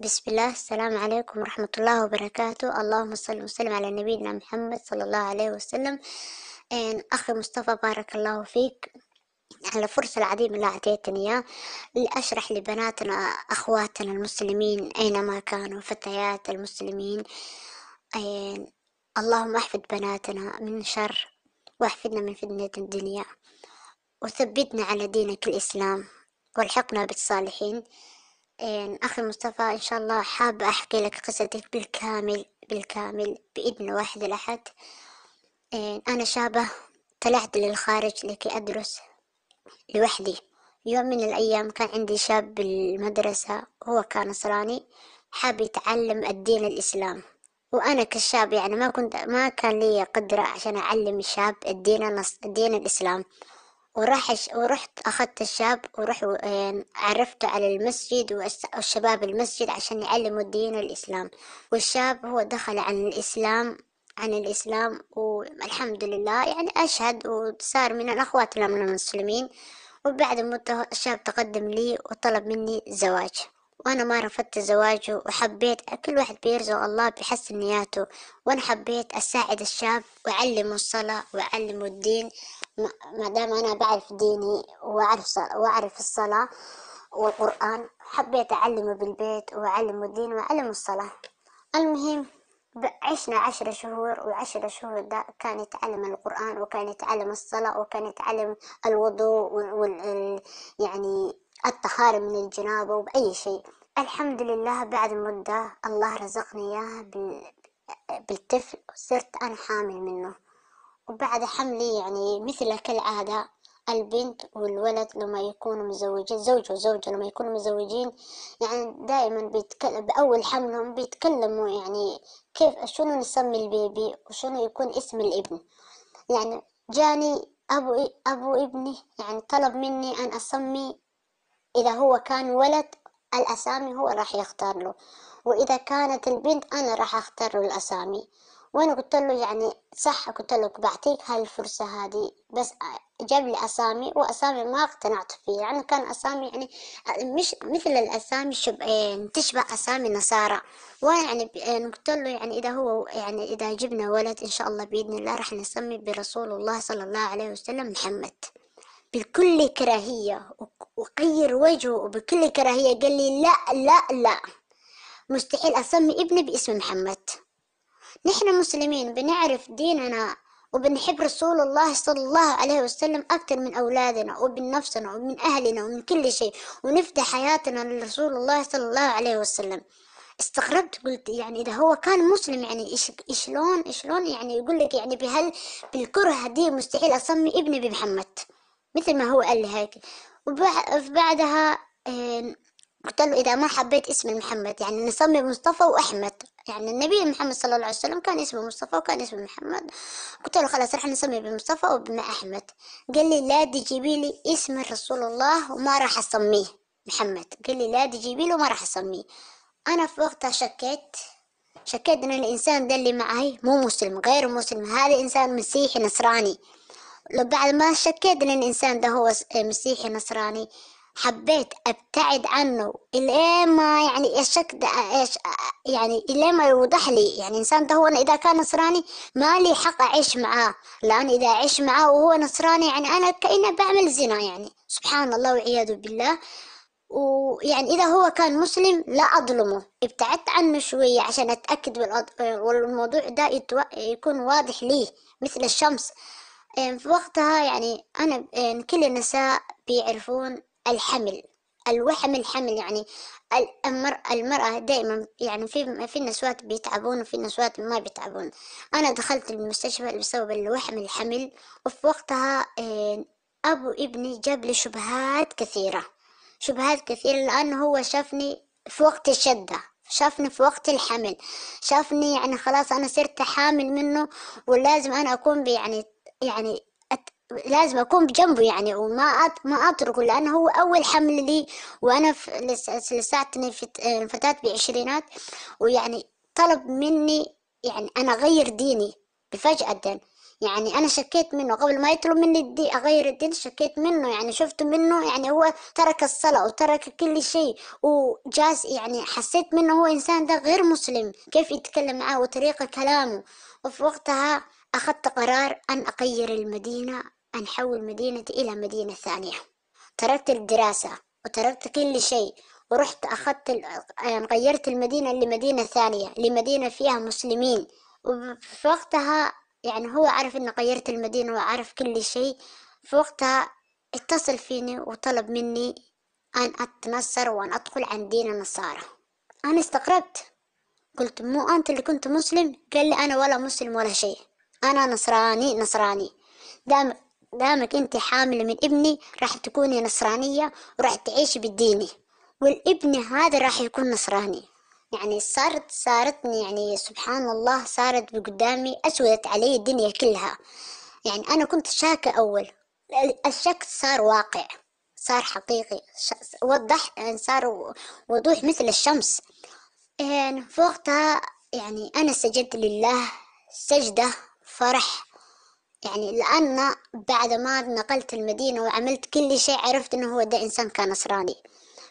بسم الله السلام عليكم ورحمة الله وبركاته اللهم صل وسلم على نبينا محمد صلى الله عليه وسلم أخي مصطفى بارك الله فيك على الفرصة العظيمة اللي أعطيتني إياه لأشرح لبناتنا أخواتنا المسلمين أينما كانوا فتيات المسلمين اللهم احفظ بناتنا من شر واحفظنا من فتنة الدنيا وثبتنا على دينك الإسلام والحقنا بالصالحين أخي مصطفى إن شاء الله حابة أحكي لك قصتك بالكامل بالكامل بإذن واحد الأحد. أنا شابة طلعت للخارج لكي أدرس لوحدي. يوم من الأيام كان عندي شاب بالمدرسة هو كان نصراني حاب يتعلم الدين الإسلام. وأنا كشاب يعني ما كنت ما كان لي قدرة عشان أعلم الشاب الدين الدين الإسلام. وراح ورحت أخذت الشاب ورح عرفته على المسجد والشباب المسجد عشان يعلموا الدين الإسلام. والشاب هو دخل عن الإسلام عن الإسلام والحمد لله يعني أشهد وصار من الأخوات من المسلمين. وبعد مدة الشاب تقدم لي وطلب مني زواج. وأنا ما رفضت زواجه وحبيت كل واحد بيرزق الله بحسن نياته. وأنا حبيت أساعد الشاب وأعلمه الصلاة وأعلمه الدين. ما دام أنا بعرف ديني وأعرف وأعرف الصلاة والقرآن حبيت أعلمه بالبيت وأعلمه الدين وأعلمه الصلاة. المهم عشنا عشر شهور وعشر شهور ده كان يتعلم القرآن وكان يتعلم الصلاة وكان يتعلم الوضوء وال يعني الطهارة من الجنابة وبأي شيء. الحمد لله بعد مدة الله رزقني إياه بالطفل صرت أنا حامل منه. وبعد حملي يعني مثل كالعادة البنت والولد لما يكونوا مزوجين زوج وزوجة لما يكونوا مزوجين يعني دائما بيتكلم بأول حملهم بيتكلموا يعني كيف شنو نسمي البيبي وشنو يكون اسم الابن. يعني جاني أبو أبو ابني يعني طلب مني أن أسمي إذا هو كان ولد الأسامي هو راح يختار له وإذا كانت البنت أنا راح أختار له الأسامي. وأنا قلت له يعني صح قلت له بعطيك هاي الفرصة هذه بس جاب لي أسامي وأسامي ما اقتنعت فيها. يعني كان أسامي يعني مش مثل الأسامي شب... تشبه أسامي نصارى. ويعني قلت له يعني إذا هو يعني إذا جبنا ولد إن شاء الله بإذن الله راح نسمي برسول الله صلى الله عليه وسلم محمد. بكل كراهية وغير وجهه وبكل كراهية قال لي لا لا لا. مستحيل أسمي ابني باسم محمد. نحن مسلمين بنعرف ديننا وبنحب رسول الله صلى الله عليه وسلم أكثر من أولادنا ومن نفسنا ومن أهلنا ومن كل شيء ونفدي حياتنا لرسول الله صلى الله عليه وسلم. استغربت قلت يعني إذا هو كان مسلم يعني إيش شلون شلون يعني يقول لك يعني بهال بالكره دي مستحيل أسمي ابني بمحمد مثل ما هو قال لي هيك وبعدها قلت له إذا ما حبيت اسم محمد يعني نسمي مصطفى وأحمد. يعني النبي محمد صلى الله عليه وسلم كان اسمه مصطفى وكان اسمه محمد. قلت له خلاص رح نسمي بمصطفى وبما أحمد. قال لي لا تجيبي لي اسم رسول الله وما راح أسميه محمد. قال لي لا تجيبي له وما راح أسميه. أنا في وقتها شكيت. شكيت إن الإنسان ده اللي معي مو مسلم غير مسلم. هذا إنسان مسيحي نصراني. لو بعد ما شكيت إن الإنسان ده هو مسيحي نصراني حبيت أبتعد عنه الين ما يعني الشك إيش يعني الين ما يوضح لي. يعني إنسان ده هو أنا إذا كان نصراني ما لي حق أعيش معاه. لأن إذا أعيش معاه وهو نصراني يعني أنا كأني بعمل زنا يعني. سبحان الله والعياذ بالله. ويعني إذا هو كان مسلم لا أظلمه. ابتعدت عنه شوية عشان أتأكد والموضوع ده يكون واضح لي مثل الشمس. في وقتها يعني أنا كل النساء بيعرفون الحمل الوحم الحمل يعني المرأة, دائما يعني في في نسوات بيتعبون وفي نسوات ما بيتعبون. أنا دخلت المستشفى بسبب الوحم الحمل وفي وقتها أبو ابني جاب لي شبهات كثيرة شبهات كثيرة لأنه هو شافني في وقت الشدة شافني في وقت الحمل شافني يعني خلاص أنا صرت حامل منه ولازم أنا أكون يعني يعني لازم أكون بجنبه يعني وما أت... ما أتركه لأنه هو أول حمل لي وأنا في... لساتني في فتاة بعشرينات ويعني طلب مني يعني أنا أغير ديني بفجأة يعني أنا شكيت منه قبل ما يطلب مني الدين أغير الدين شكيت منه يعني شفت منه يعني هو ترك الصلاة وترك كل شيء وجاز يعني حسيت منه هو إنسان ده غير مسلم كيف يتكلم معاه وطريقة كلامه. وفي وقتها أخذت قرار أن أغير المدينة أن أحول مدينتي إلى مدينة ثانية. تركت الدراسة وتركت كل شيء ورحت أخذت غيرت المدينة لمدينة ثانية لمدينة فيها مسلمين. وفي وقتها يعني هو عرف إني غيرت المدينة وعرف كل شيء. في وقتها اتصل فيني وطلب مني أن أتنصر وأن أدخل عن دين النصارى. أنا استغربت. قلت مو أنت اللي كنت مسلم؟ قال لي أنا ولا مسلم ولا شيء. أنا نصراني نصراني. دام دامك أنت حاملة من ابني راح تكوني نصرانية وراح تعيشي بالديني والابن هذا راح يكون نصراني. يعني صارت صارتني يعني سبحان الله صارت بقدامي أسودت علي الدنيا كلها. يعني أنا كنت شاكة أول. الشك صار واقع. صار حقيقي. وضح يعني صار وضوح مثل الشمس. يعني في وقتها يعني أنا سجدت لله سجدة فرح. يعني لأن بعد ما نقلت المدينة وعملت كل شيء عرفت إنه هو ده إنسان كان نصراني.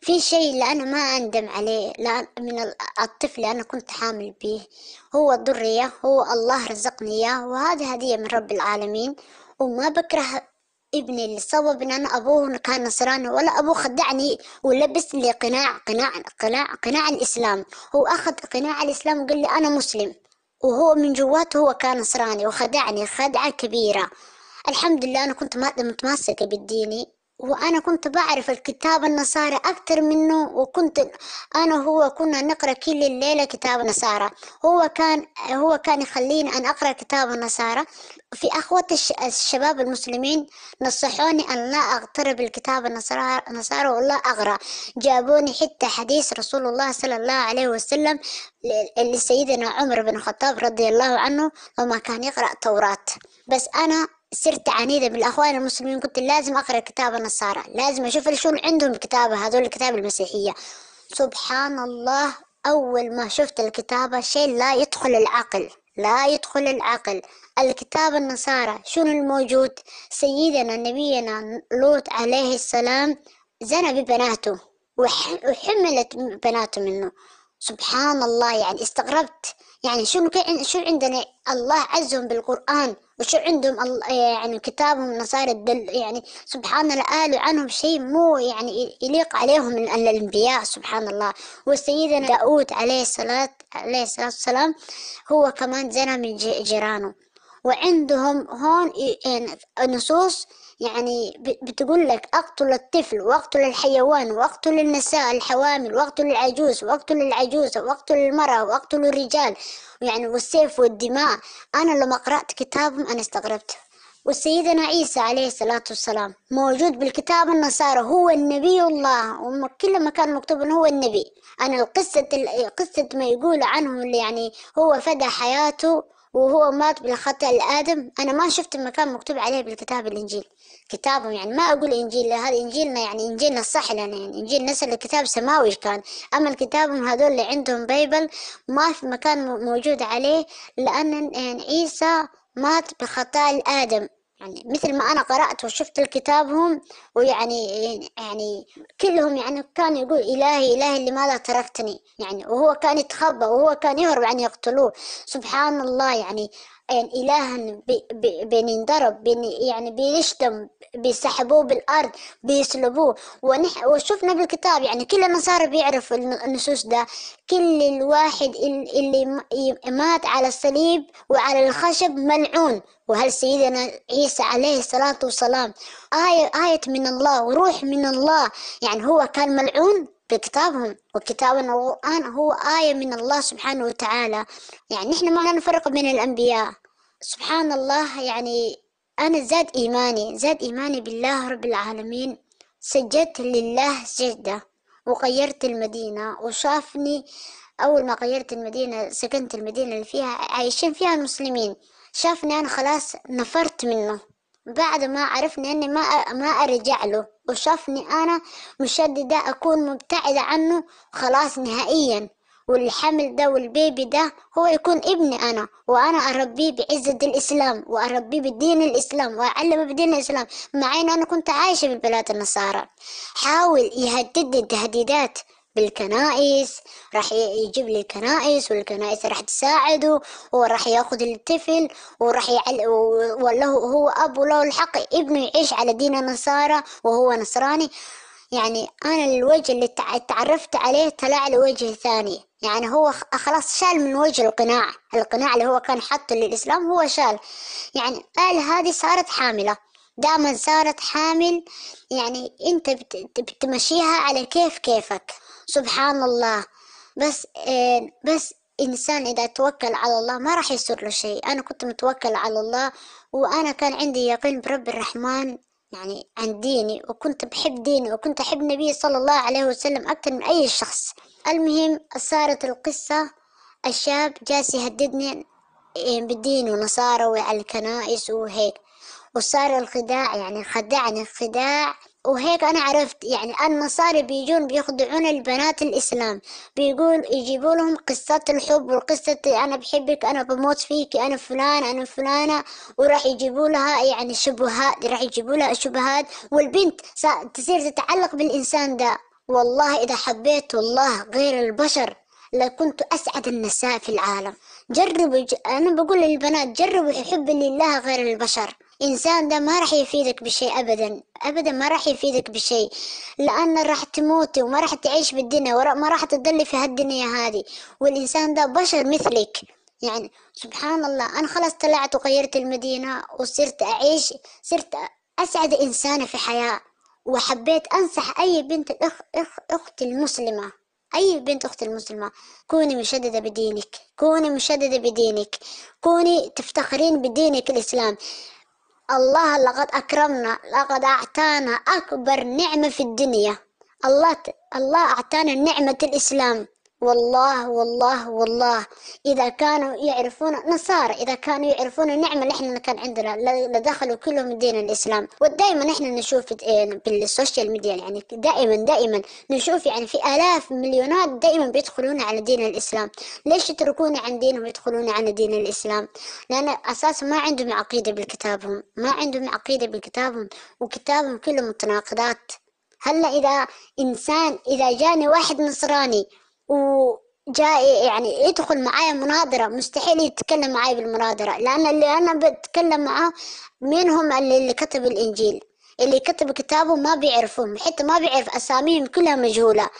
في شيء اللي أنا ما أندم عليه لا من الطفل اللي أنا كنت حامل به هو الذرية هو الله رزقني إياه وهذه هدية من رب العالمين. وما بكره ابني لسبب إن أنا أبوه كان نصراني ولا أبوه خدعني ولبس لي قناع قناع قناع قناع الإسلام. هو أخذ قناع الإسلام وقال لي أنا مسلم. وهو من جواته هو كان نصراني وخدعني خدعة كبيرة. الحمد لله أنا كنت متماسكة بالديني. وأنا كنت بعرف الكتاب النصارى أكثر منه وكنت أنا وهو كنا نقرأ كل الليلة كتاب النصارى. هو كان هو كان يخليني أن أقرأ كتاب النصارى. في أخوة الشباب المسلمين نصحوني أن لا أقترب الكتاب النصارى ولا أقرأ جابوني حتى حديث رسول الله صلى الله عليه وسلم لسيدنا عمر بن الخطاب رضي الله عنه وما كان يقرأ توراة بس أنا صرت عنيدة بالأخوان المسلمين قلت لازم أقرأ كتاب النصارى لازم أشوف شو عندهم كتابة هذول الكتاب المسيحية. سبحان الله أول ما شفت الكتابة شيء لا يدخل العقل لا يدخل العقل. الكتاب النصارى شنو الموجود؟ سيدنا نبينا لوط عليه السلام زنى ببناته وحملت بناته منه. سبحان الله يعني استغربت. يعني شنو شو عندنا؟ الله عزهم بالقرآن. وشو عندهم يعني كتابهم النصارى الدل يعني سبحان الله قالوا عنهم شيء مو يعني يليق عليهم من الأنبياء سبحان الله. وسيدنا داود عليه الصلاة عليه الصلاة والسلام هو كمان زنا من جيرانه. وعندهم هون نصوص يعني بتقول لك أقتل الطفل وأقتل الحيوان وأقتل النساء الحوامل وأقتل العجوز وأقتل العجوزة وأقتل المرأة وأقتل الرجال. يعني والسيف والدماء. أنا لما قرأت كتابهم أنا استغربت. وسيدنا عيسى عليه الصلاة والسلام موجود بالكتاب النصارى هو النبي الله. وكل ما كان مكتوب إنه هو النبي. أنا القصة قصة ما يقول عنهم اللي يعني هو فدى حياته وهو مات بالخطأ الآدم. أنا ما شفت مكان مكتوب عليه بالكتاب الإنجيل. كتابهم يعني ما أقول إنجيل هذا إنجيلنا يعني إنجيلنا الصح لنا يعني إنجيل نسل الكتاب سماوي كان. أما الكتابهم هذول اللي عندهم بيبل ما في مكان موجود عليه لأن يعني عيسى مات بخطأ الآدم. يعني مثل ما أنا قرأت وشفت الكتابهم ويعني يعني كلهم يعني كان يقول إلهي إلهي لماذا تركتني؟ يعني وهو كان يتخبى وهو كان يهرب أن يقتلوه. سبحان الله يعني يعني إلها بينضرب بين يعني بيشتم بيسحبوه بالأرض بيسلبوه. ونح وشفنا بالكتاب يعني كل النصارى بيعرفوا النصوص ده كل الواحد اللي مات على الصليب وعلى الخشب ملعون. وهل سيدنا عيسى عليه الصلاة والسلام آية آية من الله وروح من الله. يعني هو كان ملعون؟ بكتابهم وكتابنا القرآن هو آية من الله سبحانه وتعالى. يعني نحن ما نفرق بين الأنبياء. سبحان الله يعني أنا زاد إيماني زاد إيماني بالله رب العالمين. سجدت لله سجدة وغيرت المدينة وشافني أول ما غيرت المدينة سكنت المدينة اللي فيها عايشين فيها المسلمين شافني أنا خلاص نفرت منه. بعد ما عرفني أني ما ما أرجع له. وشافني أنا مشددة أكون مبتعدة عنه خلاص نهائيا. والحمل ده والبيبي ده هو يكون ابني أنا وأنا أربيه بعزة الإسلام وأربيه بدين الإسلام وأعلمه بدين الإسلام مع إن أنا كنت عايشة بالبلاد النصارى. حاول يهددني تهديدات بالكنائس راح يجيب لي الكنائس والكنائس راح تساعده وراح ياخذ الطفل وراح يعل وله هو أب وله الحق ابنه يعيش على دين النصارى وهو نصراني. يعني أنا الوجه اللي تعرفت عليه طلع لي وجه ثاني. يعني هو خلاص شال من وجه القناع. القناع اللي هو كان حاطه للإسلام هو شال. يعني قال هذه صارت حاملة. دائما صارت حامل. يعني أنت بتمشيها على كيف كيفك. سبحان الله. بس آه، بس إنسان إذا توكل على الله ما راح يصير له شيء. أنا كنت متوكل على الله وأنا كان عندي يقين برب الرحمن يعني عن ديني وكنت بحب ديني وكنت أحب النبي صلى الله عليه وسلم أكثر من أي شخص. المهم صارت القصة الشاب جالس يهددني آه، بالدين ونصارى الكنائس وهيك. وصار الخداع يعني خدعني خداع وهيك أنا عرفت يعني النصارى بيجون بيخدعون البنات الإسلام. بيقول يجيبوا لهم قصة الحب والقصة أنا بحبك أنا بموت فيك أنا فلان أنا فلانة. وراح يجيبوا لها يعني شبهات راح يجيبوا لها شبهات. والبنت تصير تتعلق بالإنسان ده. والله إذا حبيت الله غير البشر لكنت أسعد النساء في العالم. جربوا ج... أنا بقول للبنات جربوا الحب لله غير البشر. إنسان ده ما راح يفيدك بشيء أبدا أبدا ما راح يفيدك بشيء لأن راح تموتي وما راح تعيش بالدنيا وما راح تضلي في هالدنيا هذه. والإنسان ده بشر مثلك. يعني سبحان الله أنا خلاص طلعت وغيرت المدينة وصرت أعيش صرت أسعد إنسانة في حياة. وحبيت أنصح أي بنت الأخ أخ أختي المسلمة أي بنت أخت المسلمة كوني مشددة بدينك كوني مشددة بدينك كوني تفتخرين بدينك الإسلام. الله لقد أكرمنا لقد أعطانا أكبر نعمة في الدنيا. الله الله أعطانا نعمة الإسلام. والله والله والله. إذا كانوا يعرفون نصارى إذا كانوا يعرفون النعمة اللي إحنا كان عندنا لدخلوا كلهم دين الإسلام. ودائما إحنا نشوف بالسوشيال ميديا يعني دائما دائما نشوف يعني في آلاف مليونات دائما بيدخلون على دين الإسلام. ليش يتركون عن دينهم ويدخلون على دين الإسلام؟ لأن أساسا ما عندهم عقيدة بكتابهم ما عندهم عقيدة بكتابهم وكتابهم كله متناقضات. هلأ إذا إنسان إذا جاني واحد نصراني وجاء يعني يدخل معايا مناظرة مستحيل يتكلم معايا بالمناظرة لأن اللي أنا بتكلم معاه مين هم اللي, كتب الإنجيل اللي كتب كتابه ما بيعرفهم حتى ما بيعرف أساميهم كلها مجهولة.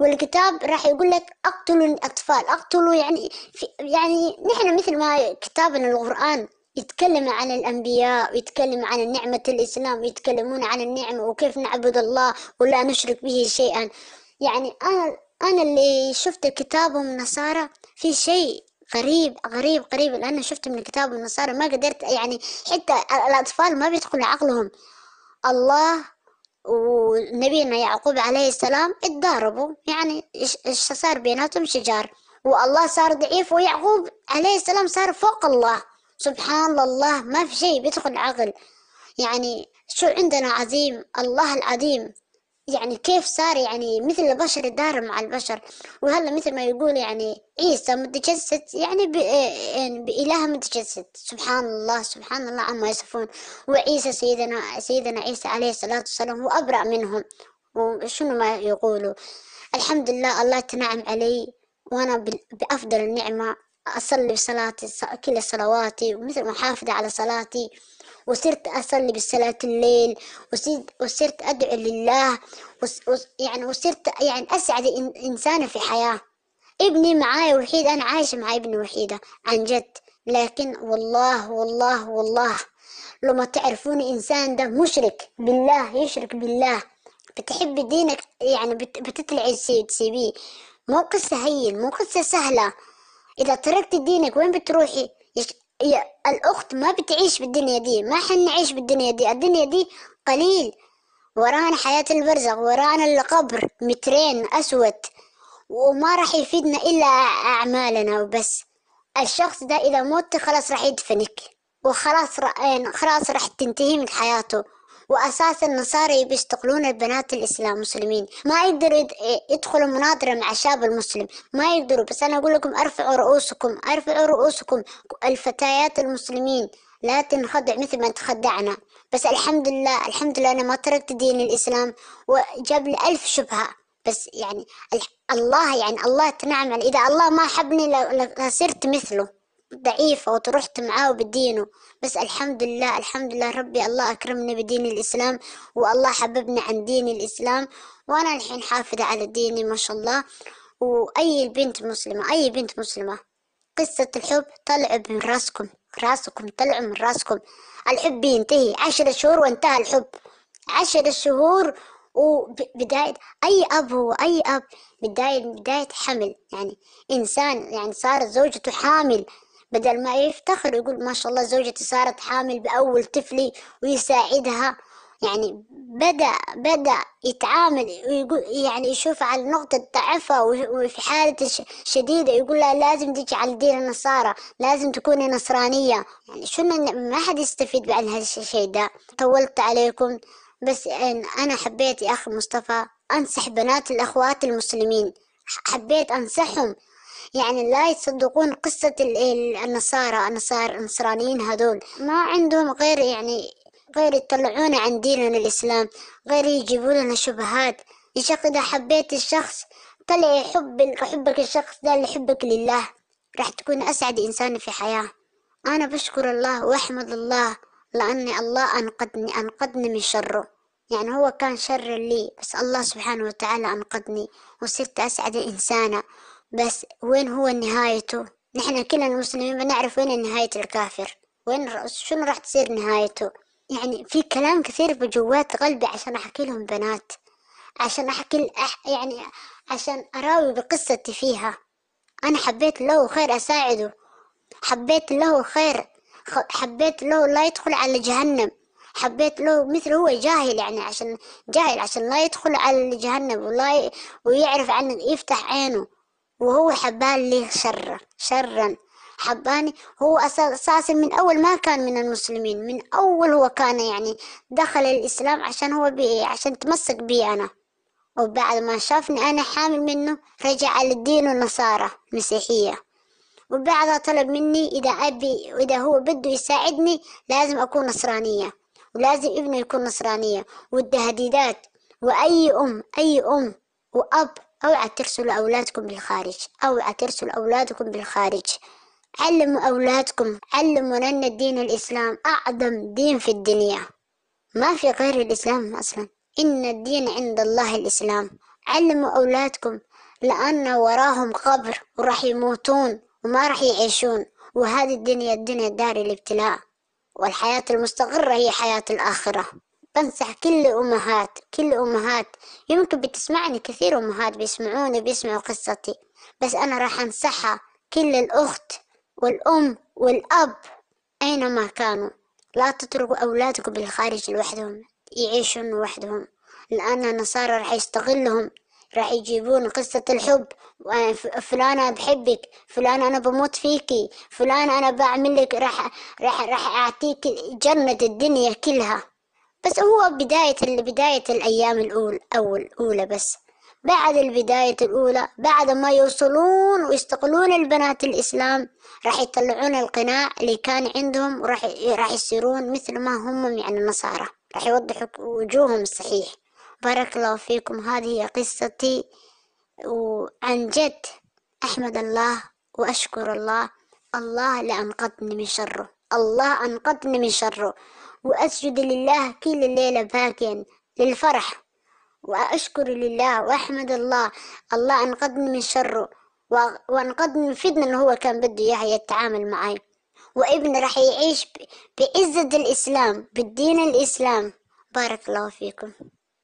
والكتاب راح يقول لك اقتلوا الأطفال اقتلوا يعني في يعني نحن مثل ما كتابنا القرآن يتكلم عن الأنبياء ويتكلم عن نعمة الإسلام ويتكلمون عن النعمة وكيف نعبد الله ولا نشرك به شيئا. يعني أنا أنا اللي شفت كتابهم النصارى. في شيء غريب غريب غريب لأن شفت من كتاب النصارى. ما قدرت يعني حتى الأطفال ما بيدخل عقلهم. الله ونبينا يعقوب عليه السلام اتضاربوا. يعني صار بيناتهم؟ شجار. والله صار ضعيف ويعقوب عليه السلام صار فوق الله. سبحان الله ما في شيء بيدخل عقل. يعني شو عندنا عظيم؟ الله العظيم. يعني كيف صار يعني مثل البشر يدار مع البشر. وهلا مثل ما يقول يعني عيسى متجسد يعني, يعني بإله متجسد. سبحان الله سبحان الله عما يصفون. وعيسى سيدنا سيدنا عيسى عليه الصلاة والسلام هو أبرأ منهم. وشنو ما يقولوا. الحمد لله الله تنعم علي. وأنا بأفضل النعمة. أصلي بصلاتي كل صلواتي. ومثل محافظة على صلاتي. وصرت أصلي بصلاة الليل وصرت أدعو لله يعني وصرت يعني أسعد إنسانة في حياة. ابني معاي وحيد أنا عايشة مع ابني وحيدة عن جد. لكن والله والله والله لما تعرفون إنسان ده مشرك بالله يشرك بالله بتحب دينك يعني بتطلعي تسيبيه مو قصة هين مو قصة سهلة. إذا تركت دينك وين بتروحي؟ الأخت ما بتعيش بالدنيا دي ما حنعيش بالدنيا دي الدنيا دي قليل. ورانا حياة البرزخ ورانا القبر مترين أسود وما راح يفيدنا إلا أعمالنا وبس. الشخص ده إذا موت خلاص راح يدفنك وخلاص يعني خلاص راح تنتهي من حياته. وأساس النصارى بيستقلون البنات الإسلام مسلمين. ما يقدروا يدخلوا مناظرة مع الشاب المسلم. ما يقدروا. بس أنا أقول لكم أرفعوا رؤوسكم. أرفعوا رؤوسكم. الفتيات المسلمين لا تنخدع مثل ما تخدعنا. بس الحمد لله الحمد لله أنا ما تركت دين الإسلام وجاب لي ألف شبهة. بس يعني الله يعني الله تنعم إذا الله ما حبني لصرت مثله. ضعيفة وترحت معاه بدينه. بس الحمد لله الحمد لله ربي الله أكرمني بدين الإسلام والله حببني عن دين الإسلام وأنا الحين حافظة على ديني ما شاء الله. وأي بنت مسلمة أي بنت مسلمة. قصة الحب طلع من راسكم راسكم طلعوا من راسكم. الحب ينتهي عشر شهور وانتهى الحب. عشر شهور وبداية أي أب هو أي أب. بداية بداية حمل. يعني إنسان يعني صارت زوجته حامل. بدل ما يفتخر يقول ما شاء الله زوجتي صارت حامل بأول طفلي ويساعدها. يعني بدأ بدأ يتعامل ويقول يعني يشوف على نقطة ضعفها وفي حالة شديدة يقول لها لازم تجي على دين النصارى لازم تكوني نصرانية. يعني شنو ما حد يستفيد بعد هذا الشيء ده. طولت عليكم. بس أنا حبيت يا أخي مصطفى أنصح بنات الأخوات المسلمين. حبيت أنصحهم. يعني لا يصدقون قصة النصارى النصارى النصرانيين هذول. ما عندهم غير يعني غير يطلعونا عن ديننا الإسلام غير يجيبوا لنا شبهات. يا شيخ إذا حبيت الشخص طلع يحب حبك الشخص ده اللي يحبك لله. راح تكون أسعد إنسان في حياة. أنا بشكر الله وأحمد الله لأني الله أنقذني أنقذني من شره. يعني هو كان شر لي بس الله سبحانه وتعالى أنقذني وصرت أسعد إنسانة بس وين هو نهايته؟ نحن كلنا المسلمين بنعرف وين نهاية الكافر. وين شنو راح تصير نهايته؟ يعني في كلام كثير بجوات قلبي عشان أحكي لهم بنات. عشان أحكي يعني عشان أراوي بقصتي فيها. أنا حبيت له خير أساعده. حبيت له خير حبيت له لا يدخل على جهنم. حبيت له مثل هو جاهل يعني عشان جاهل عشان لا يدخل على جهنم ولا ويعرف عن يفتح عينه. وهو حبان لي شر شرا. حباني هو أساسا من أول ما كان من المسلمين من أول هو كان يعني دخل الإسلام عشان هو بي عشان تمسك بي أنا. وبعد ما شافني أنا حامل منه رجع على الدين النصارى مسيحية وبعدها طلب مني إذا أبي وإذا هو بده يساعدني لازم أكون نصرانية. ولازم ابني يكون نصرانية. والتهديدات. وأي أم أي أم وأب أوعى ترسلوا أولادكم بالخارج أوعى ترسلوا أولادكم بالخارج. علموا أولادكم علموا لنا الدين الإسلام أعظم دين في الدنيا. ما في غير الإسلام أصلا. إن الدين عند الله الإسلام. علموا أولادكم لأن وراهم قبر وراح يموتون وما راح يعيشون. وهذه الدنيا الدنيا دار الابتلاء. والحياة المستقرة هي حياة الآخرة. بنصح كل أمهات كل أمهات يمكن بتسمعني كثير أمهات بيسمعوني بيسمعوا قصتي. بس أنا راح أنصحها كل الأخت والأم والأب أينما كانوا. لا تتركوا أولادكم بالخارج لوحدهم يعيشون لوحدهم لأن النصارى راح يستغلهم راح يجيبون قصة الحب. فلان أنا بحبك فلان أنا بموت فيكي فلان أنا بعمل لك راح راح راح أعطيك جنة الدنيا كلها. بس هو بداية بداية الأيام الأولى أول أولى بس. بعد البداية الأولى بعد ما يوصلون ويستقلون البنات الإسلام راح يطلعون القناع اللي كان عندهم وراح راح يصيرون مثل ما هم يعني النصارى. راح يوضحوا وجوههم الصحيح. بارك الله فيكم. هذه هي قصتي. وعن جد أحمد الله وأشكر الله. الله لأنقذني من شره. الله أنقذني من شره. وأسجد لله كل الليلة باكيا للفرح وأشكر لله وأحمد الله. الله أنقذني من شره وأنقذني من فتنة إنه هو كان بده إياها يتعامل معي. وابني راح يعيش بعزة الإسلام بالدين الإسلام. بارك الله فيكم.